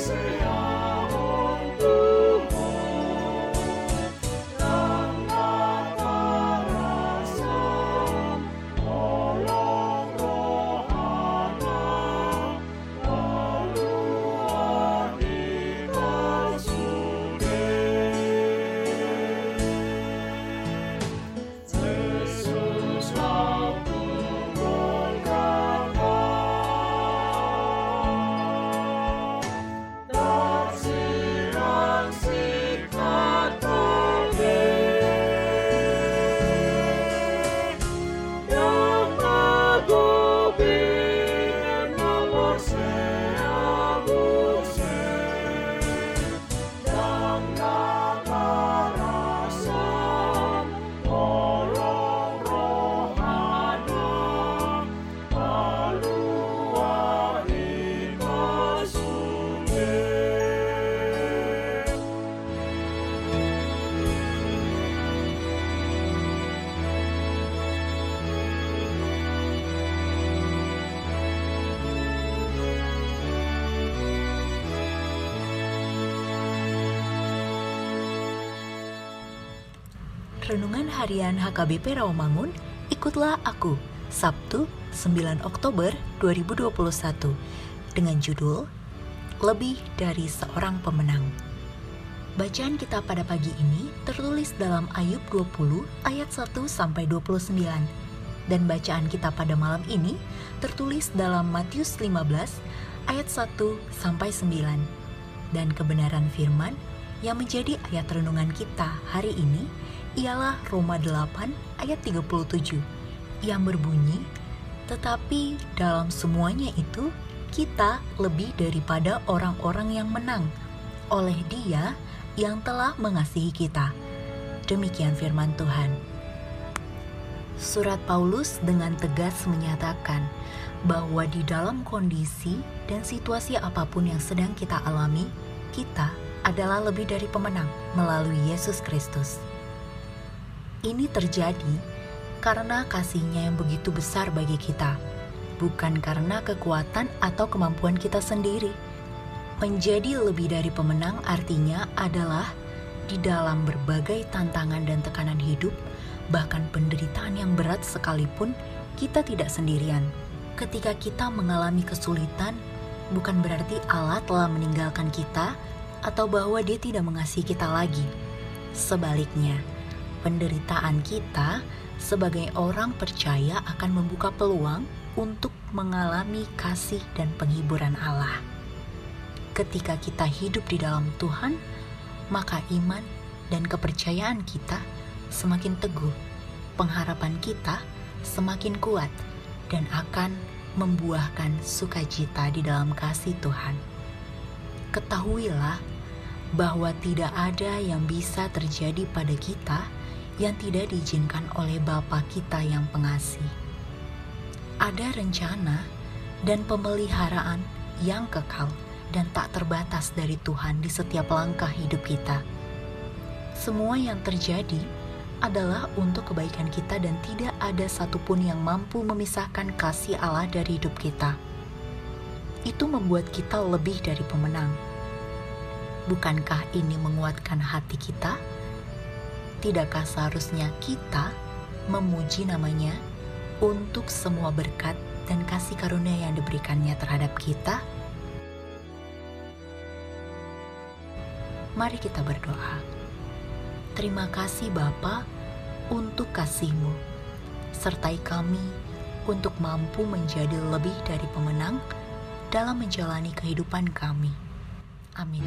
Jesus. Renungan Harian HKBP Rawamangun, ikutlah aku, Sabtu 9 Oktober 2021, dengan judul Lebih dari Seorang Pemenang. Bacaan kita pada pagi ini tertulis dalam Ayub 20 ayat 1 sampai 29 dan bacaan kita pada malam ini tertulis dalam Matius 15 ayat 1 sampai 9 dan kebenaran firman yang menjadi ayat renungan kita hari ini ialah Roma 8 ayat 37 yang berbunyi tetapi dalam semuanya itu kita lebih daripada orang-orang yang menang oleh Dia yang telah mengasihi kita. Demikian firman Tuhan. Surat Paulus dengan tegas menyatakan bahwa di dalam kondisi dan situasi apa pun yang sedang kita alami, kita adalah lebih dari pemenang melalui Yesus Kristus. Ini terjadi karena kasihnya yang begitu besar bagi kita, bukan karena kekuatan atau kemampuan kita sendiri Menjadi lebih dari pemenang artinya adalah di dalam berbagai tantangan dan tekanan hidup, bahkan penderitaan yang berat sekalipun, kita tidak sendirian. Ketika kita mengalami kesulitan, bukan berarti Allah telah meninggalkan kita atau bahwa Dia tidak mengasihi kita lagi. Sebaliknya, penderitaan kita sebagai orang percaya akan membuka peluang untuk mengalami kasih dan penghiburan Allah ketika kita hidup di dalam Tuhan, maka iman dan kepercayaan kita semakin teguh, pengharapan kita semakin kuat, dan akan membuahkan sukacita di dalam kasih Tuhan. Ketahuilah bahwa tidak ada yang bisa terjadi pada kita yang tidak diizinkan oleh Bapa kita yang pengasih. Ada rencana dan pemeliharaan yang kekal dan tak terbatas dari Tuhan di setiap langkah hidup kita. Semua yang terjadi adalah untuk kebaikan kita dan tidak ada satupun yang mampu memisahkan kasih Allah dari hidup kita. Itu membuat kita lebih dari pemenang. Bukankah ini menguatkan hati kita? Tidakkah seharusnya kita memuji namanya untuk semua berkat dan kasih karunia yang diberikannya terhadap kita? Mari kita berdoa. Terima kasih Bapa untuk kasih-Mu. Sertai kami untuk mampu menjadi lebih dari pemenang dalam menjalani kehidupan kami. Amin.